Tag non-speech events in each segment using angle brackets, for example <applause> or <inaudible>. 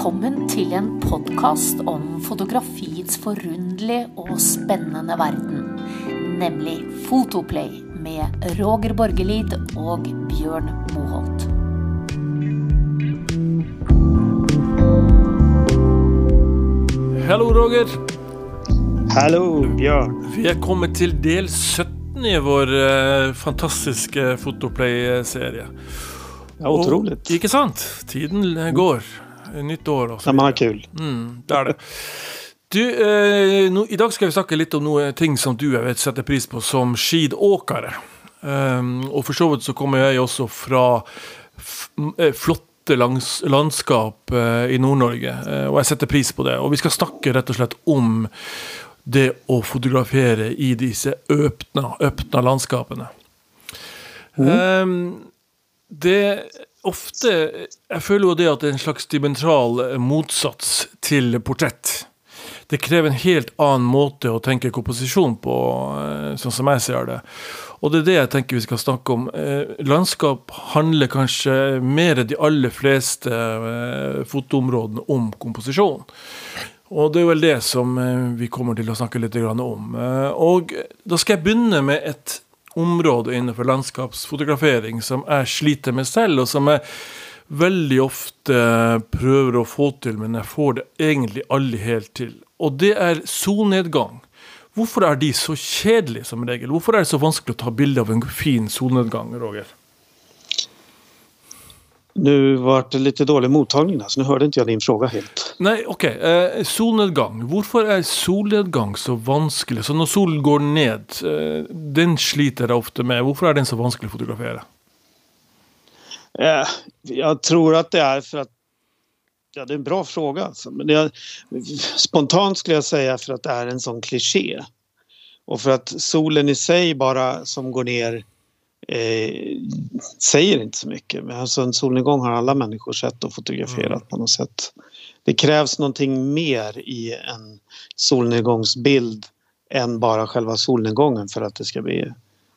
Välkommen till en podcast om fotografiets förundliga och spännande värld, nämligen Fotoplay med Roger Borgelid och Björn Moholt. Hallå Roger! Hallå Björn! Vi har kommit till del 17 i vår eh, fantastiska Fotoplay-serie. Ja, otroligt. Och, inte sant? Tiden eh, går. Nytt år och så När man har kul. Mm, det är det. Du, eh, no, idag ska vi snacka lite om några ting som du jag vet sätter pris på som skidåkare. Um, och för så vidt så kommer jag också från eh, flotte lands landskap eh, i Nord-Norge. Eh, och jag sätter pris på det. Och vi ska snacka rätt och slett om det att fotografera i dessa öppna, öppna landskapen. Mm. Um, det ofte eh, Jeg føler jo det at det er en slags dimensional eh, motsats til portrett. Det krever en helt annen måte å tenke komposisjon på, eh, sånn som jeg ser det. Og det er det jeg tenker vi skal snakke om. Eh, landskap handler kanskje mer enn de aller fleste eh, fotoområdene om komposisjon. Og det er vel det som vi kommer til å snakke litt om. Og da skal jeg begynne med et område innenfor landskapsfotografering som jeg sliter med selv, og som jeg veldig ofte eh, prøver å få til, men jeg får det egentlig aldri helt til. Og det er solnedgang. Hvorfor er de så kjedelige som regel? Hvorfor er det så vanskelig å ta bilde av en fin solnedgang, Roger? Nu var det lite dålig mottagning där, så nu hörde inte jag din fråga helt. Nej, okej. Okay. Eh, solnedgang. Varför är solnedgång så vanskelig? Så när solen går ned, eh, den sliter jag ofta med. Varför är den så vanskelig att fotografera? Eh, jag tror att det är för att Ja, det är en bra fråga. Alltså. Men jag, spontant skulle jag säga för att det är en sån kliché. Och för att solen i sig bara som går ner eh, säger inte så mycket. Men alltså en solnedgång har alla människor sett och fotograferat mm. på något sätt. Det krävs någonting mer i en solnedgångsbild än bara själva solnedgången för att det ska bli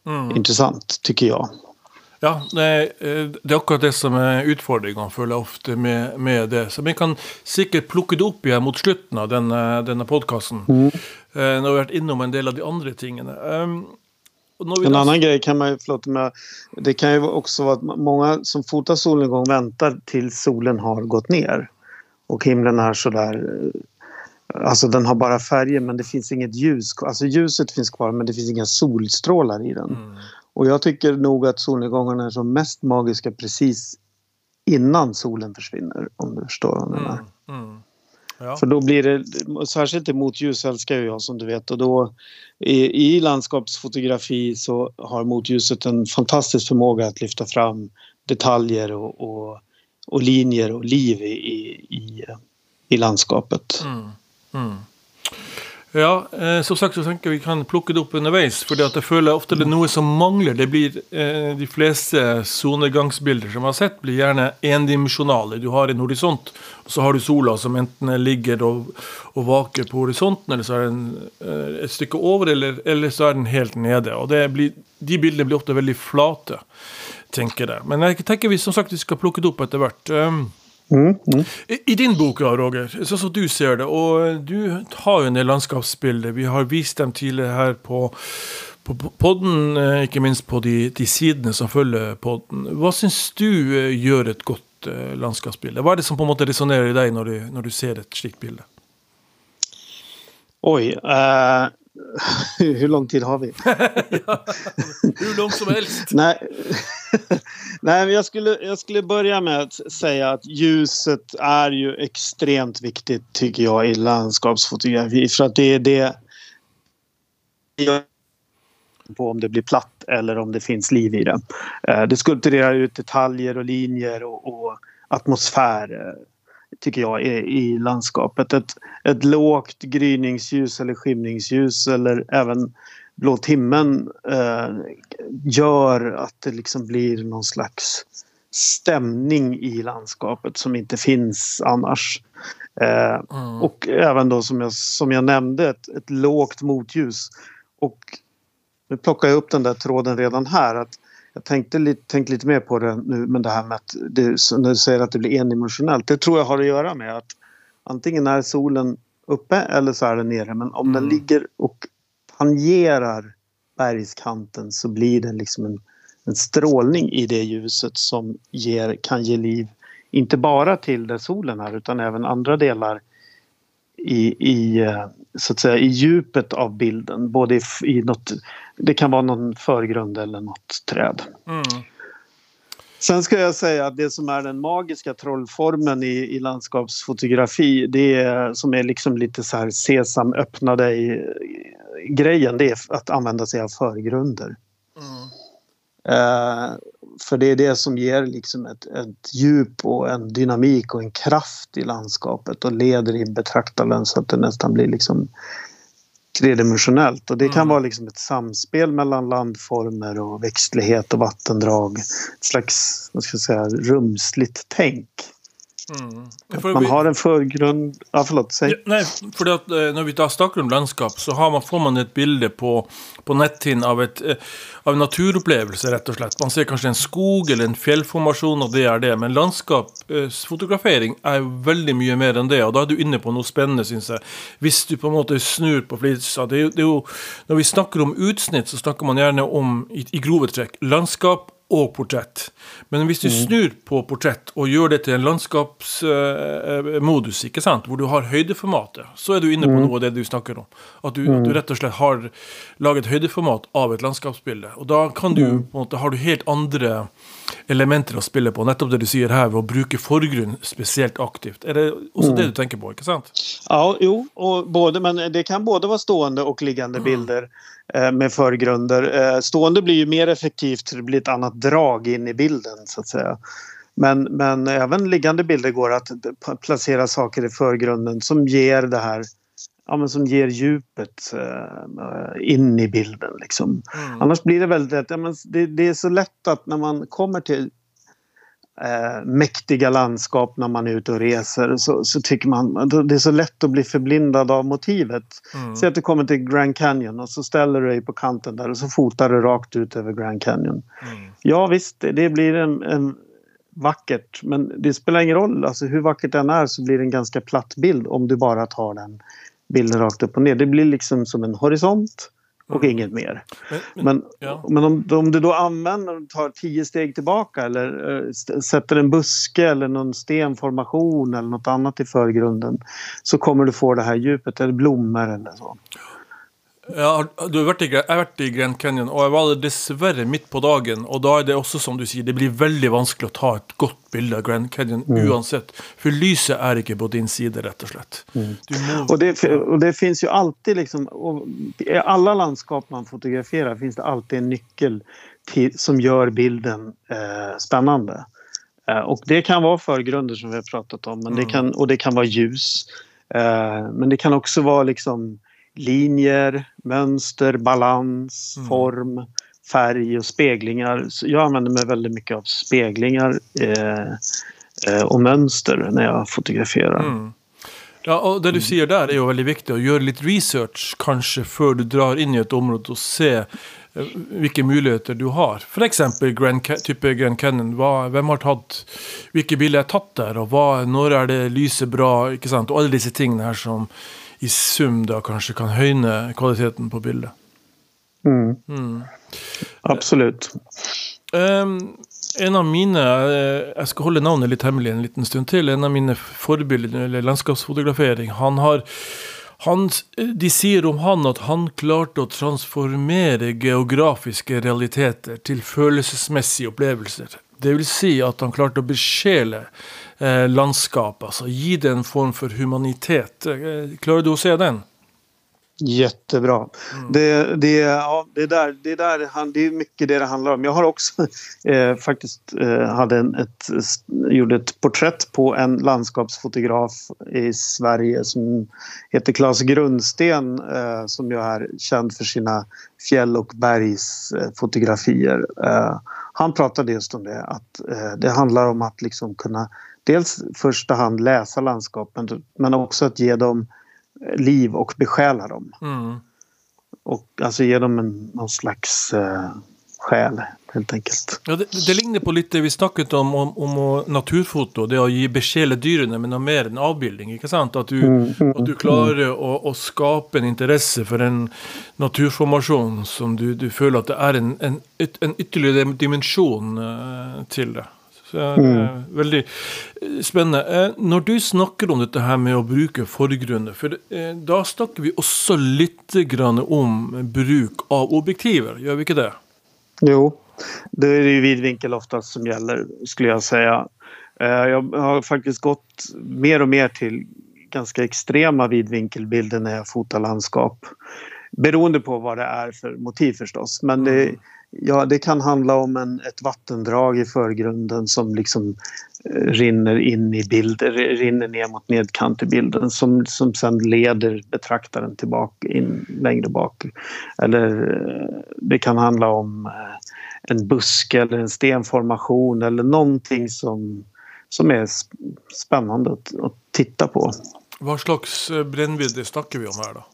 mm. intressant, tycker jag. Ja, det är akkurat det som är føler jeg ofte med, med, det. Så vi kan sikkert plukke det opp igjen mot slutten av denne, denne podkasten. Mm. Eh, vi har vært innom en del av de andra tingene. Um, en annan grej kan man ju, förlåt, med, det kan ju också vara att många som fotar solnedgång väntar tills solen har gått ner. Och himlen är sådär, alltså den har bara färger men det finns inget ljus Alltså ljuset finns kvar men det finns inga solstrålar i den. Mm. Och jag tycker nog att solnedgångarna är som mest magiska precis innan solen försvinner om du förstår vad jag menar. Mm. Mm. Ja. För då blir det, särskilt i motljus älskar jag som du vet och då i, i landskapsfotografi så har motljuset en fantastisk förmåga att lyfta fram detaljer och, och, och linjer och liv i, i, i landskapet. Mm. Mm. Ja, eh, som sagt så tenker vi kan plukke det opp underveis. For jeg føler ofte det er noe som mangler. Det blir, eh, De fleste solnedgangsbilder som jeg har sett, blir gjerne endimensjonale. Du har en horisont, og så har du sola som enten ligger og, og vaker på horisonten, eller så er den eh, et stykke over, eller, eller, så er den helt nede. Og blir, De bildene blir ofte veldig flate, tenker jeg. Men jeg tenker vi som sagt vi skal plukke det opp etter hvert. Um, Mm, mm. I din bok, Roger, sånn som du ser det, og du har jo en del landskapsbilder. Vi har vist dem tidligere her på, på podden, eh, ikke minst på de, de, sidene som følger podden. Hva syns du eh, gjør et godt uh, landskapsbilde? Hva er det som på en måte resonnerer i deg når du, når du ser et slikt bilde? Oj. Uh, <laughs> hur lång tid har vi? <laughs> ja, hur långt som helst. <laughs> Nej, Nej jag, skulle, jag skulle börja med att säga att ljuset är ju extremt viktigt tycker jag i landskapsfotografi för att det är det på om det blir platt eller om det finns liv i det. Eh, det skulpturerar ut detaljer och linjer och, och atmosfär eh, tycker jag, i, landskapet. Ett, ett lågt gryningsljus eller skymningsljus eller även blått himlen eh, gör att det liksom blir någon slags stämning i landskapet som inte finns annars. Eh, mm. Och även då som jag, som jag nämnde ett, ett lågt motljus. Och nu plockar jag upp den där tråden redan här. att jag tänkte lite, tänkte lite mer på det nu, men det här med att det, när du säger att det blir endimensionellt. Det tror jag har att göra med att antingen är solen uppe eller så är den nere. Men om mm. den ligger och tangerar bergskanten så blir det liksom en, en strålning i det ljuset som ger, kan ge liv inte bara till där solen är utan även andra delar i, i, eh, så att säga, i djupet av bilden. Både i, i något, det kan vara någon förgrund eller något träd. Mm. Sen ska jag säga att det som är den magiska trollformen i, i landskapsfotografi det är, som är liksom lite så här sesam öppna dig grejen det är att använda sig av förgrunder. Mm. Uh, för det är det som ger liksom ett, ett djup och en dynamik och en kraft i landskapet och leder in betraktaren så att det nästan blir liksom tredimensionellt. Och det kan mm. vara liksom ett samspel mellan landformer och växtlighet och vattendrag. Ett slags vad ska jag säga, rumsligt tänk. Mm. man vi... har en förgrund... Ja, förlåt, säg. Ja, nej, för att eh, när vi tar om landskap, så har man, får man ett bild på, på netthinnan av, ett, eh, av en naturopplevelse, rett og slett. Man ser kanske en skog eller en fjällformation, och det är det. Men landskapsfotografering är väldigt mycket mer än det. Och då är du inne på något spännande, syns jag. Hvis du på en måte snur på flisa det, det är När vi snackar om utsnitt, så snackar man gärna om, i, i grova landskap och porträtt. Men om du mm. snur på porträtt och gör det till en landskapsmodus, uh, sant? Hvor du har höjdformatet, så är du inne på mm. noe av det du snackar om. Att du, mm. du rett og slett har laget höjdformat av ett landskapsbilde. Och då kan du, mm. på en måte, har du helt andra elementer att spela på. Nettopp det du säger här, att bruka förgrund speciellt aktivt. Är det också mm. det du tänker på, inte sant? Ja, jo, både, men det kan både vara stående och liggande mm. bilder eh, med förgrunder. Eh, stående blir ju mer effektivt, det blir ett annat drag in i bilden så att säga. Men, men även liggande bilder går att placera saker i förgrunden som ger det här ja, men som ger djupet uh, in i bilden. Liksom. Mm. Annars blir det väldigt lätt, ja, men det, det, är så lätt att när man kommer till uh, mäktiga landskap när man är ute och reser så, så, tycker man det är så lätt att bli förblindad av motivet. Mm. Säg att du kommer till Grand Canyon och så ställer du dig på kanten där och så fotar du rakt ut över Grand Canyon. Mm. Ja visst, det, det blir en, en vackert men det spelar ingen roll. Alltså, hur vackert den är så blir det en ganska platt bild om du bara tar den bilden rakt upp och ner. Det blir liksom som en horisont och mm. inget mer. Men, men, ja. men om, om, du då använder och tar tio steg tillbaka eller uh, sätter en buske eller någon stenformation eller något annat i förgrunden så kommer du få det här djupet eller blommor eller så. Ja, du har vært i, jeg har vært i Grand Canyon, og jeg var det dessverre midt på dagen. Og da er det også, som du sier, det blir veldig vanskelig å ta et godt bilde av Grand Canyon mm. uansett. For lyset er ikke på din side, rett og slett. Mm. Må... Och, det, och det finns ju alltid, liksom, i alla landskap man fotograferar finns det alltid en nyckel till, som gör bilden eh, spännande. Eh, och det kan vara förgrunder som vi har pratat om, men mm. det kan, och det kan vara ljus. Eh, men det kan också vara liksom linjer, mönster, balans, mm. form, färg och speglingar. Så jag använder mig väldigt mycket av speglingar eh, eh, och mönster när jag fotograferar. Mm. Ja, och det du säger där är ju väldigt viktigt att göra lite research kanske för du drar in i ett område och se eh, vilka möjligheter du har. För exempel Grand, typ Grand Canyon. Vad, vem har tagit, vilka bilder är tagit där och vad, när är det lyser bra? Och alla dessa ting här som i sum da kanske kan höja kvaliteten på bilden. Mm. Mm. Absolut. Um, en av mina, jag eh, ska hålla namnet lite hemligt en liten stund till, en av när det gäller landskapsfotografering, han har han, de säger om han att han klarte att transformera geografiska realiteter till känslomässiga upplevelser. Det vill säga att han klarte att besjäla eh, landskap. Alltså ge det en form för humanitet. Eh, klarar du att se den? Jättebra. Mm. Det, det, ja, det, där, det, där, det är mycket det det handlar om. Jag har också <laughs> eh, faktiskt eh, hade en, ett, gjorde ett porträtt på en landskapsfotograf i Sverige som heter Claes Grundsten eh, som ju är känd för sina fjäll och bergsfotografier. Eh, han pratade just om det att eh, det handlar om att liksom kunna dels i första hand läsa landskapen men också att ge dem liv och besjäla dem. Mm. Och alltså ge dem en, någon slags eh, själ helt enkelt. Ja, det, det ligner på litt det vi snakket om, om, om naturfoto, det å gi besjele dyrene med noe mer enn avbildning. ikke sant? At du, at du klarer å, å skape en interesse for en naturformasjon som du, du føler at det er en, en, en ytterligere dimensjon eh, til det. Så det er Veldig eh, spennende. Eh, når du snakker om dette her med å bruke forgrunner, for eh, da snakker vi også litt grann om bruk av objektiver, gjør vi ikke det? Jo, då är det ju vidvinkel oftast som gäller skulle jag säga. Eh, jag har faktiskt gått mer och mer till ganska extrema vidvinkelbilder när jag fotar landskap. Beroende på vad det är för motiv förstås. Men det, mm ja, det kan handla om en, ett vattendrag i förgrunden som liksom eh, rinner in i bilden, rinner ner mot nedkant i bilden som, som sen leder betraktaren tillbaka in längre bak. Eller eh, det kan handla om eh, en buske eller en stenformation eller någonting som, som är spännande att, att titta på. Vad slags brännvidd snackar vi om här då?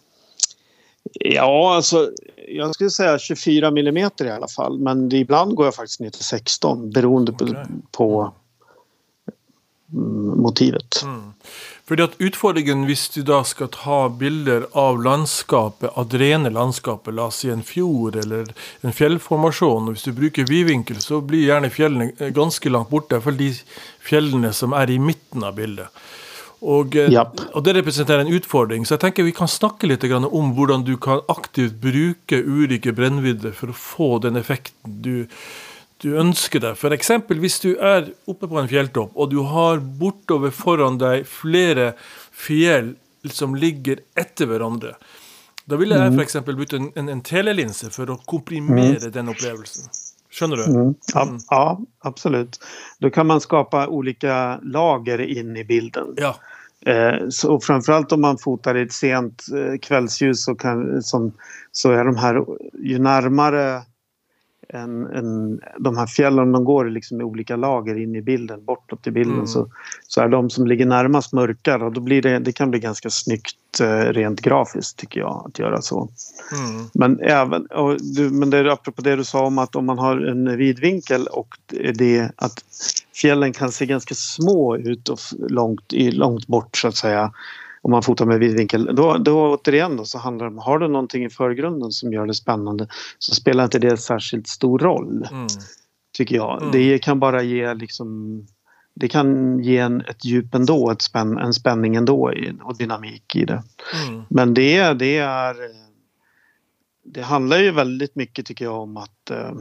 Ja, alltså jag skulle säga 24 millimeter i alla fall. Men ibland går jag faktiskt ner till 16 beroende på, Okej. på mm, motivet. Fordi at Utfordringen hvis du da skal ta bilder av landskapet, av det rene landskapet, la oss si en fjord eller en fjellformasjon, og hvis du bruker vidvinkel, så blir gjerne fjellene eh, ganske langt borte, iallfall de fjellene som er i midten av bildet. Og, eh, Japp. og det representerer en utfordring, så jeg tenker vi kan snakke litt grann om hvordan du kan aktivt bruke ulike brennvidder for å få den effekten du, du ønsker deg. Eksempel hvis du er oppe på en fjelltopp, og du har bortover foran deg flere fjell som ligger etter hverandre. Da ville jeg f.eks. brukt en, en, en telelinse for å komprimere den opplevelsen. Skjønner du? Mm. Ja, ja, absolut. Då kan man skapa olika lager in i bilden. Ja. Eh, så framförallt om man fotar i ett sent eh, kvällsljus så, kan, som, så är de här, ju närmare en, en, de här fjällen de går liksom i olika lager in i bilden, bortåt i bilden Mm. så, så är de som ligger närmast mörkare och då blir det, det kan bli ganska snyggt eh, rent grafiskt tycker jag att göra så. Mm. Men även, du, men det är apropå det du sa om att om man har en vidvinkel och det att fjällen kan se ganska små ut och långt, långt bort så att säga. Om man fotar med vidvinkel. Då, då återigen då, så handlar det om, har du någonting i förgrunden som gör det spännande så spelar inte det särskilt stor roll Mm. tycker jag. Mm. Det kan bara ge liksom det kan ge en, ett djup ändå, ett spänn, en spänning ändå i, och dynamik i det. Mm. Men det, det är... Det handlar ju väldigt mycket tycker jag om att eh,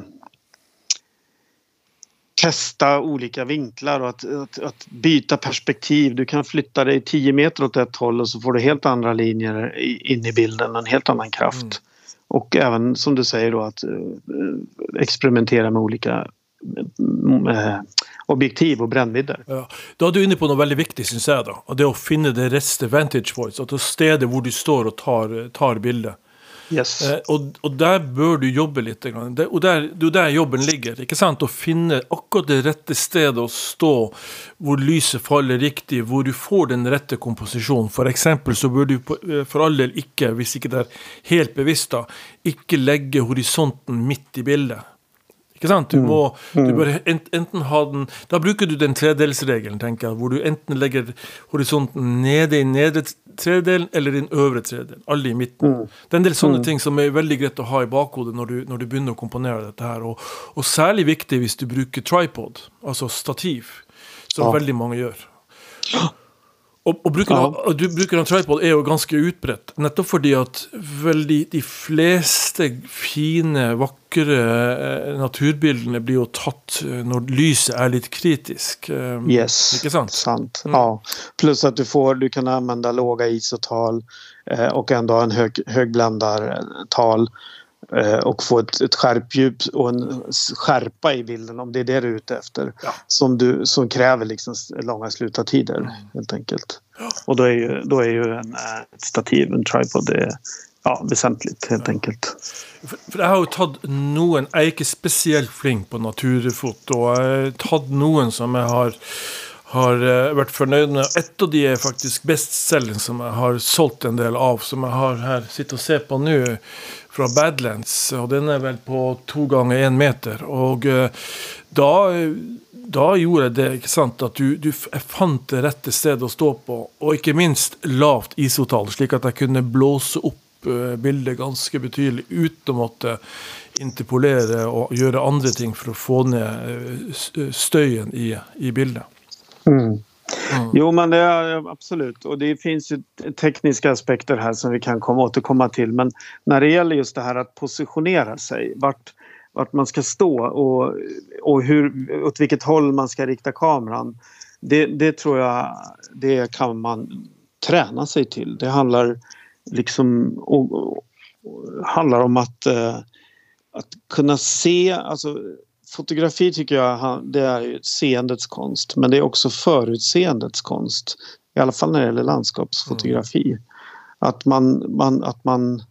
testa olika vinklar och att, att, att byta perspektiv. Du kan flytta dig 10 meter åt ett håll och så får du helt andra linjer in i bilden, en helt annan kraft. Mm. Och även som du säger då att eh, experimentera med olika eh, objektiv och brännvidder. Ja. Da er du inne på noe veldig viktig, syns jeg. da, og Det å finne det rette vantage points, altså stedet hvor du står og tar, tar bildet. Yes. Eh, og, og der bør du jobbe litt. grann. Det, og der, det er där der jobben ligger. ikke sant? Å finne akkurat det rette stedet å stå, hvor lyset faller riktig, hvor du får den rette komposisjonen. For eksempel så bør du på, eh, for all del ikke, hvis ikke det er helt bevisst, da, ikke legge horisonten midt i bildet. Ikke sant? Du må du bør ent- enten ha den Da bruker du den tredelsregelen, tenker jeg, hvor du enten legger horisonten nede i nedre tredelen eller i den øvre tredelen. Alle i midten. Det er en del sånne ting som er veldig greit å ha i bakhodet når du, når du begynner å komponere dette her. Og, og særlig viktig hvis du bruker tripod, altså stativ, som Ja. veldig mange gjør. <gasps> Og, og bruken, av, og du, bruken av tripod er jo ganske utbredt, nettopp fordi at veldig de fleste fine, vakre eh, naturbildene blir jo tatt eh, når lyset er litt kritisk. eh, Yes, Ikke sant? sant. Mm. Ja. Plus att du, får, du kan använda låga ISO-tal eh, och ändå ha en hög, högbländartal eh, och få ett, ett skärpdjup och en skärpa i bilden om det är det du är ute efter. Ja. Som, du, som kräver liksom långa slutartider helt enkelt. Och då är ju, då är ju en, eh, ett stativ, en tripod, det är, ja, väsentligt helt enkelt. For, jeg har jo tatt noen Jeg er ikke spesielt flink på naturfoto. Jeg har tatt noen som jeg har, har eh, uh, vært fornøyd med. Ett av de är faktiskt bestselling som jag har sålt en del av, som jag har här, sitter och ser på nu från Badlands. och den är väl på två gånger en meter. och uh, då gjorde det, inte sant, att du, du fann det rätta stället att stå på, och inte minst lavt isotal så att jag kunde blåsa upp eh, bilden ganska betydligt utan att interpolera och göra andra ting för att få ner stöjen i, i bilden. Mm. Mm. Jo, men det är absolut. Och det finns ju tekniska aspekter här som vi kan komma, återkomma till. Men när det gäller just det här att positionera sig, vart, vart man ska stå och, och hur, åt vilket håll man ska rikta kameran. Det, det tror jag det kan man träna sig till. Det handlar liksom och, och, handlar om att, eh, att kunna se, alltså fotografi tycker jag det är seendets konst men det är också förutseendets konst. I alla fall när det gäller landskapsfotografi. Mm. Att, man, man, att, man,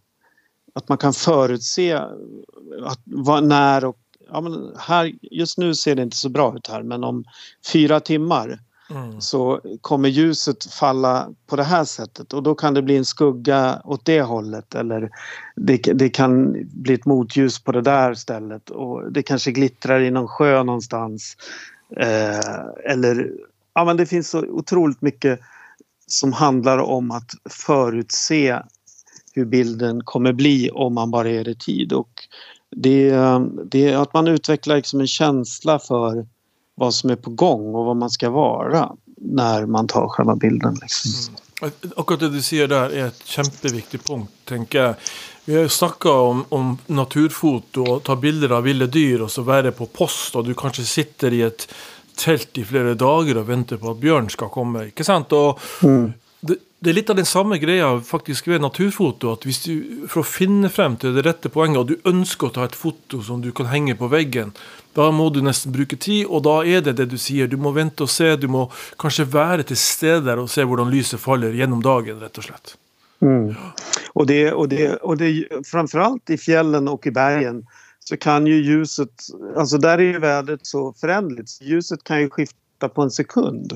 att man kan förutse att, vad, när och... Ja, men här, just nu ser det inte så bra ut här men om fyra timmar Mm. så kommer ljuset falla på det här sättet och då kan det bli en skugga åt det hållet eller det, det kan bli ett motljus på det där stället och det kanske glittrar i någon sjö någonstans. Eh, eller ja men det finns så otroligt mycket som handlar om att förutse hur bilden kommer bli om man bara ger det tid och det, eh, det är att man utvecklar liksom en känsla för vad som är på gång och vad man ska vara när man tar själva bilden. Liksom. Mm. Akkurat det du sier der, er et kjempeviktig punkt, tenker jeg. Vi har jo snakka om, om, naturfoto og ta bilder av ville dyr og så være på post, og du kanskje sitter i et telt i flere dager og venter på at bjørn skal komme. ikke sant? Og mm det, det, er litt av den samme greia faktisk ved naturfoto. at hvis du, For å finne frem til det rette poenget, og du ønsker å ta et foto som du kan henge på veggen, da må du nesten bruke tid, og da er det det du sier. Du må vente og se. Du må kanskje være til stede der og se hvordan lyset faller gjennom dagen, rett og slett. Mm. Och, det, och, det, och det, framförallt i fjällen och i bergen så kan ju ljuset, alltså där är ju vädret så föränderligt. Ljuset kan ju skifta borta på en sekund.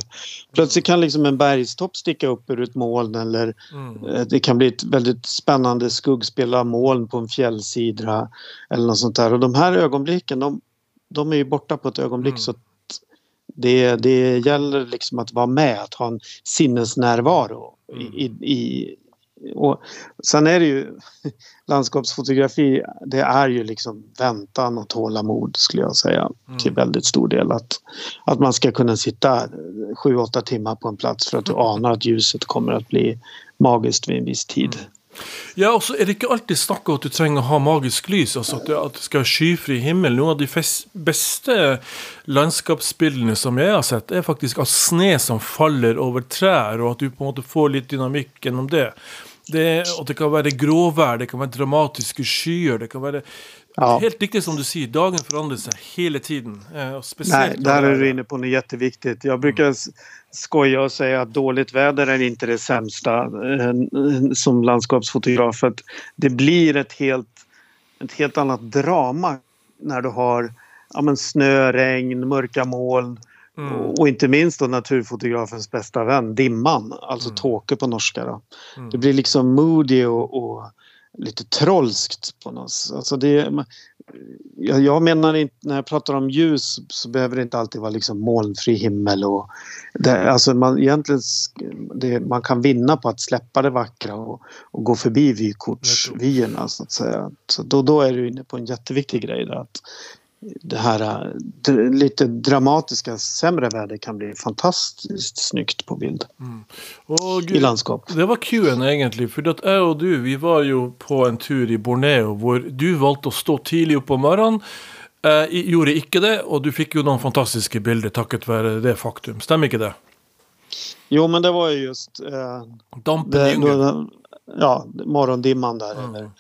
Plötsligt kan liksom en bergstopp sticka upp ur ett moln eller mm. Eh, det kan bli ett väldigt spännande skuggspel av moln på en fjällsida eller något sånt där. Och de här ögonblicken de, de är ju borta på ett ögonblick mm. så det, det gäller liksom att vara med, att ha en sinnesnärvaro mm. i, i, och sen är det ju <laughs> landskapsfotografi, det är ju liksom väntan och tålamod skulle jag säga mm. till väldigt stor del. Att, att man ska kunna sitta sju, åtta timmar på en plats för att du mm. anar att ljuset kommer att bli magiskt vid en viss tid. Mm. Ja, og så er det ikke alltid snakk om at du trenger å ha magisk lys. altså At at det skal være skyfri himmel. Noen av de beste landskapsbildene som jeg har sett, er faktisk av sne som faller over trær, og at du på en måte får litt dynamikk gjennom det. Det, og det kan være gråvær, det kan være dramatiske skyer. det kan være ja. Helt riktigt som du säger, dagen förändrar sig hela tiden. Eh, Nej, där är du inne på något jätteviktigt. Jag brukar mm. skoja och säga att dåligt väder är inte det sämsta eh, som landskapsfotograf. Att det blir ett helt, ett helt annat drama när du har ja, men snö, regn, mörka moln Mm. Och inte minst då naturfotografens bästa vän, dimman, alltså mm. tåke på norska. Mm. Det blir liksom moody och, och, lite trollskt på något sätt. Alltså det, jag, jag menar inte, när jag pratar om ljus så behöver det inte alltid vara liksom molnfri himmel. Och det, alltså man, egentligen, det, man kan vinna på att släppa det vackra och, och gå förbi vykortsvyerna så att säga. Så då, då är du inne på en jätteviktig grej där. Att det här lite dramatiska sämre väder kan bli fantastiskt snyggt på bild. Mm. I landskap. Det var Q-en egentlig. For at jeg og du vi var jo på en tur i Borneo hvor du valgte å stå tidlig opp om morgenen. Jeg gjorde ikke det, og du fikk jo noen fantastiske bilder takket være det faktum. Stemmer ikke det? Jo, men det var ju just... Eh, Dampen i djungeln. Ja, morgondimman där. Mm. Eller,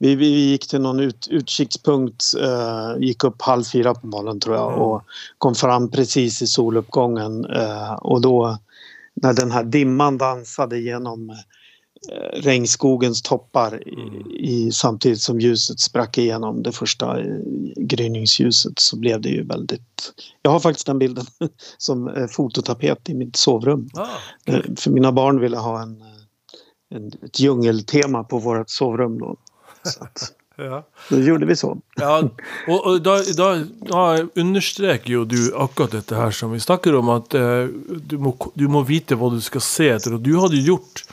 vi, vi gick till någon ut, utsiktspunkt, eh, gick upp halv fyra på morgonen tror jag mm. och kom fram precis i soluppgången. Eh, och då när den här dimman dansade genom eh, regnskogens toppar i, Mm. i, samtidigt som ljuset sprack igenom det första eh, gryningsljuset så blev det ju väldigt... Jag har faktiskt den bilden <laughs> som eh, fototapet i mitt sovrum. Ah, Eh, För mina barn ville ha en, en, ett djungeltema på vårt sovrum då. Så att, <laughs> ja. då gjorde vi så. Ja, og, og da, da, da understreker jo du akkurat dette her som vi snakker om, at eh, du, må, du må vite hva du skal se etter. Og du hadde gjort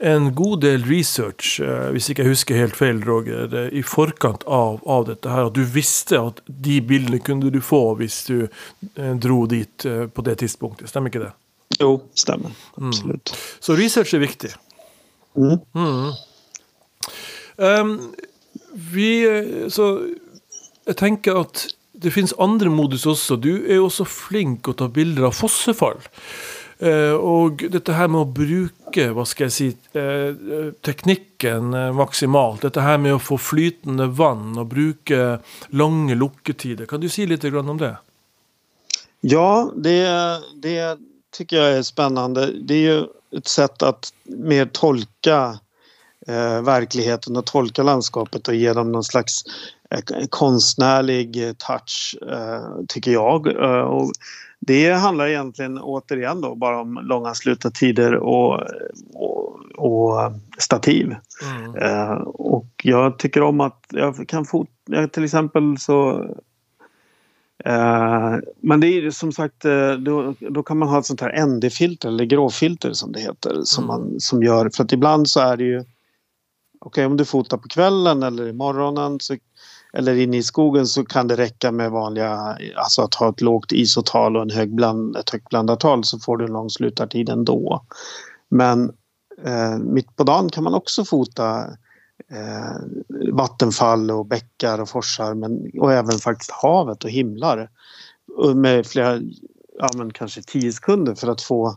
en god del research, eh, hvis ikke jeg husker helt feil, Roger, eh, i forkant av, av dette her. At du visste at de bildene kunne du få hvis du eh, dro dit eh, på det tidspunktet. Stemmer ikke det? Jo, stämmer. Absolut. Så research er viktig. Mm. Um, vi, eh, så jeg tenker at det finnes andre modus også. Du er jo også flink å ta bilder av fossefall. Eh, uh, og dette her med å bruke hva skal jeg si, uh, eh, teknikken uh, maksimalt. Dette her med å få flytende vann og bruke lange lukketider. Kan du si litt grann om det? Ja, det, det tycker jag är spännande. Det är ju ett sätt att mer tolka verkligheten och tolka landskapet och ge dem någon slags eh, konstnärlig eh, touch, eh, tycker jag. Eh, och det handlar egentligen återigen då bara om långa slutatider och, och, och stativ. Mm. Eh, och jag tycker om att jag kan fot... Jag, till exempel så... Eh, men det är ju som sagt, eh, då, då kan man ha ett sånt här ND-filter eller gråfilter som det heter. Som, Mm. man, som gör, för att ibland så är det ju... Okej, om du fotar på kvällen eller i morgonen så, eller inne i skogen så kan det räcka med vanliga, alltså att ha ett lågt isotal och en hög bland, ett högt blandartal så får du en lång slutartid ändå. Men eh, mitt på dagen kan man också fota eh, vattenfall och bäckar och forsar men, och även faktiskt havet och himlar. Och med flera, ja men kanske tio sekunder för att få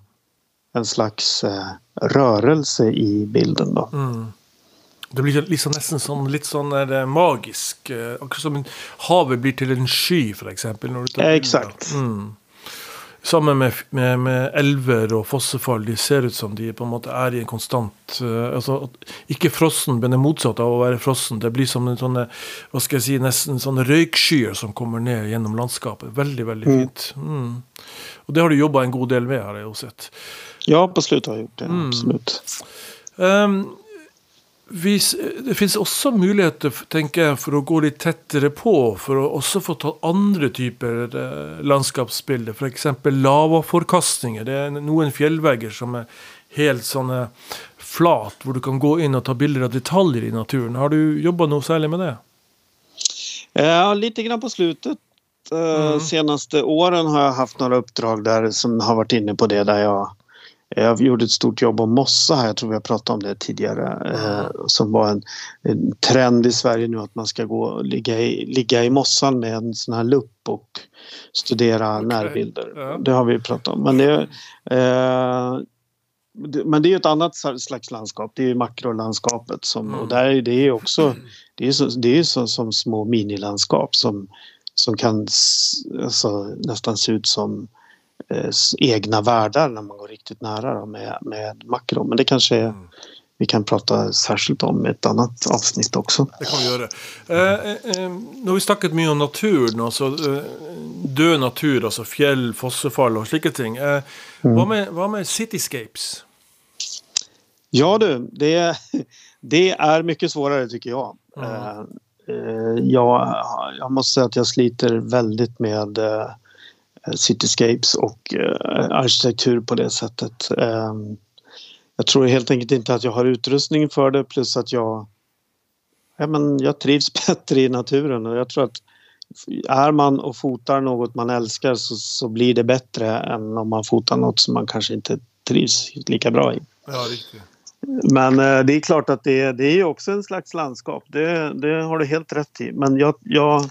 en slags eh, rörelse i bilden då. Mm. Det blir liksom nesten sånn, litt sånn der, eh, magisk. eh, Akkurat som en- havet blir til en sky, f.eks. Ja, exakt. Mm. Sammen med, med, med elver og fossefall. De ser ut som de på en måte er i en konstant eh, altså, at- Ikke frossen, men det motsatte av å være frossen. Det blir som en sånne, hva skal jeg si, nesten sånne røykskyer som kommer ned gjennom landskapet. Veldig, veldig fint. Mm. Og det har du jobba en god del med, har jeg jo sett. Ja, på slutet har jag gjort det. Mm. Absolut. Um, hvis, det finnes også muligheter tenker jeg, for å gå litt tettere på, for å også få tatt andre typer eh, landskapsbilder. F.eks. lavaforkastninger. Det er noen fjellvegger som er helt sånne flat, hvor du kan gå inn og ta bilder av detaljer i naturen. Har du jobba noe særlig med det? Ja, lite grann på slutet. Eh, Senaste åren har jag haft några uppdrag där som har varit inne på det där jag jag gjorde ett stort jobb om mossa här, jag tror vi har pratat om det tidigare. Eh, som var en, en trend i Sverige nu att man ska gå och ligga i, ligga i mossan med en sån här lupp och studera Okej, närbilder. ja. Det har vi pratat om. Men det, eh, men det är ett annat slags landskap. Det är makrolandskapet. Som, Mm. Och där är det är också det är, så, det är så, som små minilandskap som, som kan alltså, nästan se ut som eh, egna världar när man går riktigt nära då, med, med makro. Men det kanske är, Mm. vi kan prata särskilt om i ett annat avsnitt också. Det kan vi gjøre. Eh, eh, eh, nå har vi snakket mye om naturen, altså eh, død natur, altså fjell, fossefall og slike ting. Eh, hva, med, hva med cityscapes? Ja du, det, det är mycket svårare tycker jag. Mm. Eh, jag. Jag måste säga att jag sliter väldigt med cityscapes och eh, arkitektur på det sättet. Eh, jag tror helt enkelt inte att jag har utrustning för det plus att jag, ja, men jag trivs <laughs> bättre i naturen och jag tror att är man och fotar något man älskar så, så blir det bättre än om man fotar något som man kanske inte trivs lika bra i. Ja. Men eh, det är klart att det, det är också en slags landskap. Det, det har du helt rätt i. Men jag, jag,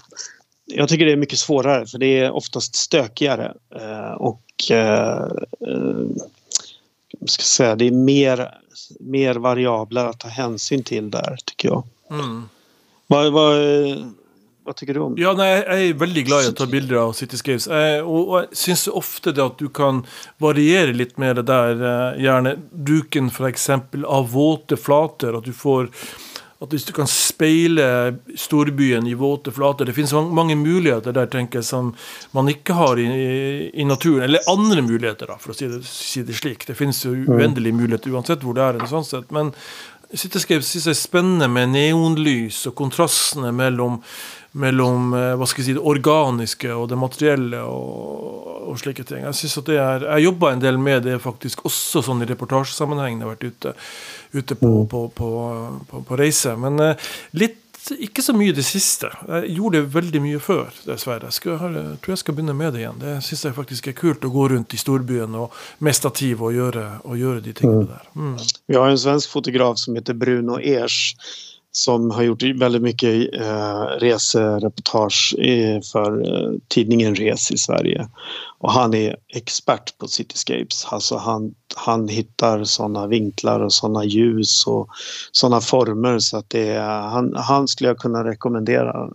jag tycker det är mycket svårare för det är oftast stökigare. Eh, och eh, eh, ska jag säga, det är mer, mer variabler att ta hänsyn till där tycker jag. Mm. Vad, vad, Vad tycker du om Ja, nei, Jeg er veldig glad i å ta bilder av cityscapes. Jeg, og, og jeg syns ofte det at du kan variere litt med det der. eh, Gjerne bruken f.eks. av våte flater. At du får at hvis du kan speile storbyen i våte flater Det finnes mange, muligheter der tenker jeg, som man ikke har i, i naturen. Eller andre muligheter, da, for å si det, si det slik. Det finnes jo uendelige muligheter uansett hvor det er. sånn sett, Men Cityscape synes jeg er spennende med neonlys og kontrastene mellom, mellom eh, hva skal jeg si, det organiske og det materielle og, og slike ting. Jeg synes at det er, jeg jobba en del med det faktisk også sånn i reportasjesammenheng. Jeg har vært ute, ute på, på, på, på, på reise. Men eh, litt ikke så mye det siste. Jeg gjorde det veldig mye før, dessverre. Jeg, skal, jeg tror jeg skal begynne med det igjen. Det syns jeg faktisk er kult å gå rundt i storbyen og med stativ og gjøre, og gjøre de tingene der. Mm. Vi har en svensk fotograf som heter Bruno Ers som har gjort väldigt mycket eh, resereportage eh, för eh, tidningen Res i Sverige. Och han är expert på cityscapes. Alltså han, han hittar sådana vinklar och sådana ljus och sådana former så att det är, han, han skulle jag kunna rekommendera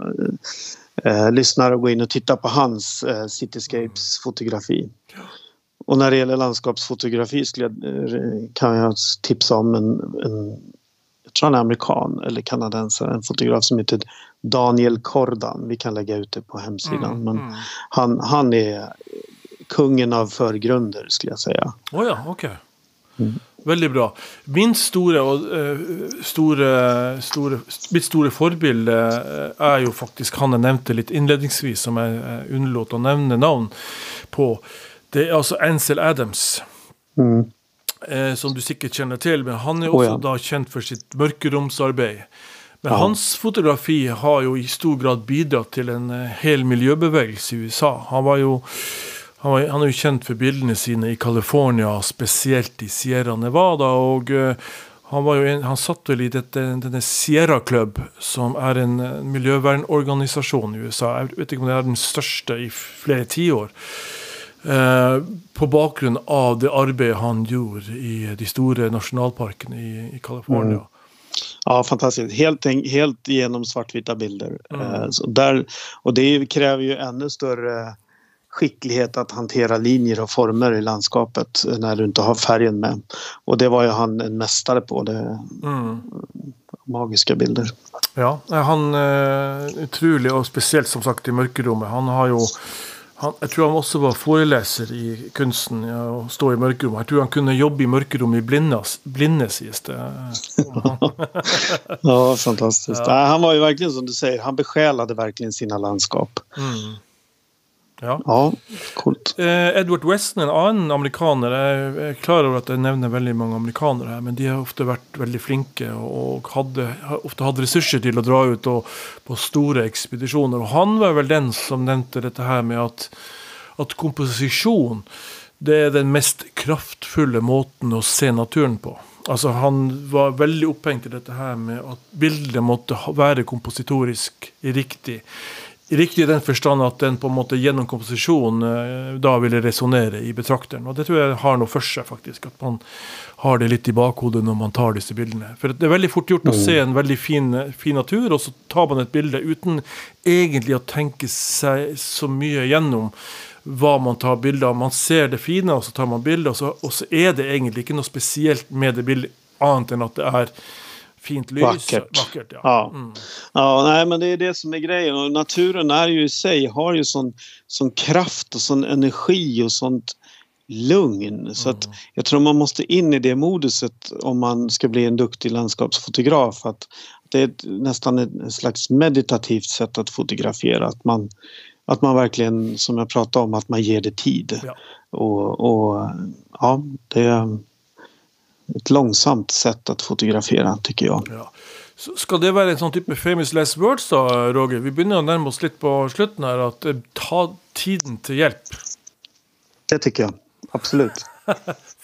eh, lyssnare att gå in och titta på hans eh, cityscapes fotografi. Och när det gäller landskapsfotografi skulle jag, eh, kan jag tipsa om en, en tror han är amerikan eller kanadensare, en fotograf som heter Daniel Kordan. Vi kan lägga ut det på hemsidan. Mm, Men mm. han, han är kungen av förgrunder skulle jag säga. Å ja, ok. Veldig bra. Min store og eh, store, store, Mitt store forbilde eh, er jo faktisk han jeg nevnte litt innledningsvis, som jeg eh, unnlot å nevne navn på. Det er altså Ansel Adams. Mm. Eh, som du sikkert kjenner til, men han er Å, også ja. da kjent for sitt mørkeromsarbeid. Men Ja. hans fotografi har jo i stor grad bidratt til en eh, hel miljøbevegelse i USA. Han var jo han, var, han er jo kjent for bildene sine i California, spesielt i Sierra Nevada. og eh, han, var jo en, han satt vel i dette, denne Sierra Club, som er en eh, miljøvernorganisasjon i USA. Jeg vet ikke om det er den største i flere tiår. Eh, på bakgrunn av det arbeidet han gjorde i de store nasjonalparkene i, i California. Ja, fantastiskt. Helt, helt igenom svartvita bilder. Mm. Eh, Så där, och det kräver ju ännu större skicklighet att hantera linjer och former i landskapet när du inte har färgen med. Och det var ju han en mästare på. Det Mm. magiska bilder. Ja, han eh, utrolig, og spesielt som sagt i mørkerommet. Han har jo han, Jeg tror han også var foreleser i kunsten ja, å stå i mørkerommet. Jeg tror han kunne jobbe i mørkerommet i blinde, blinde sies det. <laughs> Ja, fantastiskt. Ja. Nej, han var ju verkligen som du säger, han besjälade verkligen sina landskap. Mm. Ja. Ja, coolt. Eh, Edward Weston, en annen amerikaner Jeg er klar over at jeg nevner veldig mange amerikanere her, men de har ofte vært veldig flinke og hadde, har ofte hatt ressurser til å dra ut og, på store ekspedisjoner. Og han var vel den som nevnte dette her med at, at komposisjon det er den mest kraftfulle måten å se naturen på. Altså Han var veldig opphengt i dette her med at bildet måtte ha- være kompositorisk riktig. Riktig i den forstand at den på en måte gjennom komposisjon eh, da ville resonnere i betrakteren. Og det tror jeg har noe for seg, faktisk. At man har det litt i bakhodet når man tar disse bildene. For det er veldig fort gjort å se en veldig fin, fin natur, og så tar man et bilde uten egentlig å tenke seg så mye gjennom hva man tar bilde av. Man ser det fine, og så tar man bilde, og, så- og så er det egentlig ikke noe spesielt med det bildet, annet enn at det er fint lys. Vackert. Vackert ja. Ja. Mm. Ja, nej, men det är det som är grejen. Och naturen är ju i sig har ju sån, sån kraft och sån energi och sånt lugn. Så att jag tror man måste in i det moduset om man ska bli en duktig landskapsfotograf. Att det är ett, nästan ett slags meditativt sätt att fotografera. Att man, att man verkligen, som jag pratade om, att man ger det tid. Ja. Och, och ja, det är ett långsamt sätt att fotografera tycker jag. Ja. Skal det være en sånn type famous last words, da, Roger? Vi begynner å nærme oss litt på slutten her. At eh, ta tiden til hjelp. Det tycker jag. Absolut. <laughs>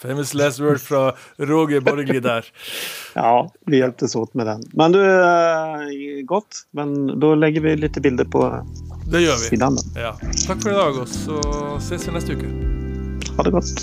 Famous last word fra Roger Borgli der. <laughs> Ja, vi hjälptes åt med den. Men du, eh, gott. Men då lägger vi lite bilder på Det gjør vi. sidan. då. Ja. Takk for i dag, og så ses vi neste uke. Ha det gott.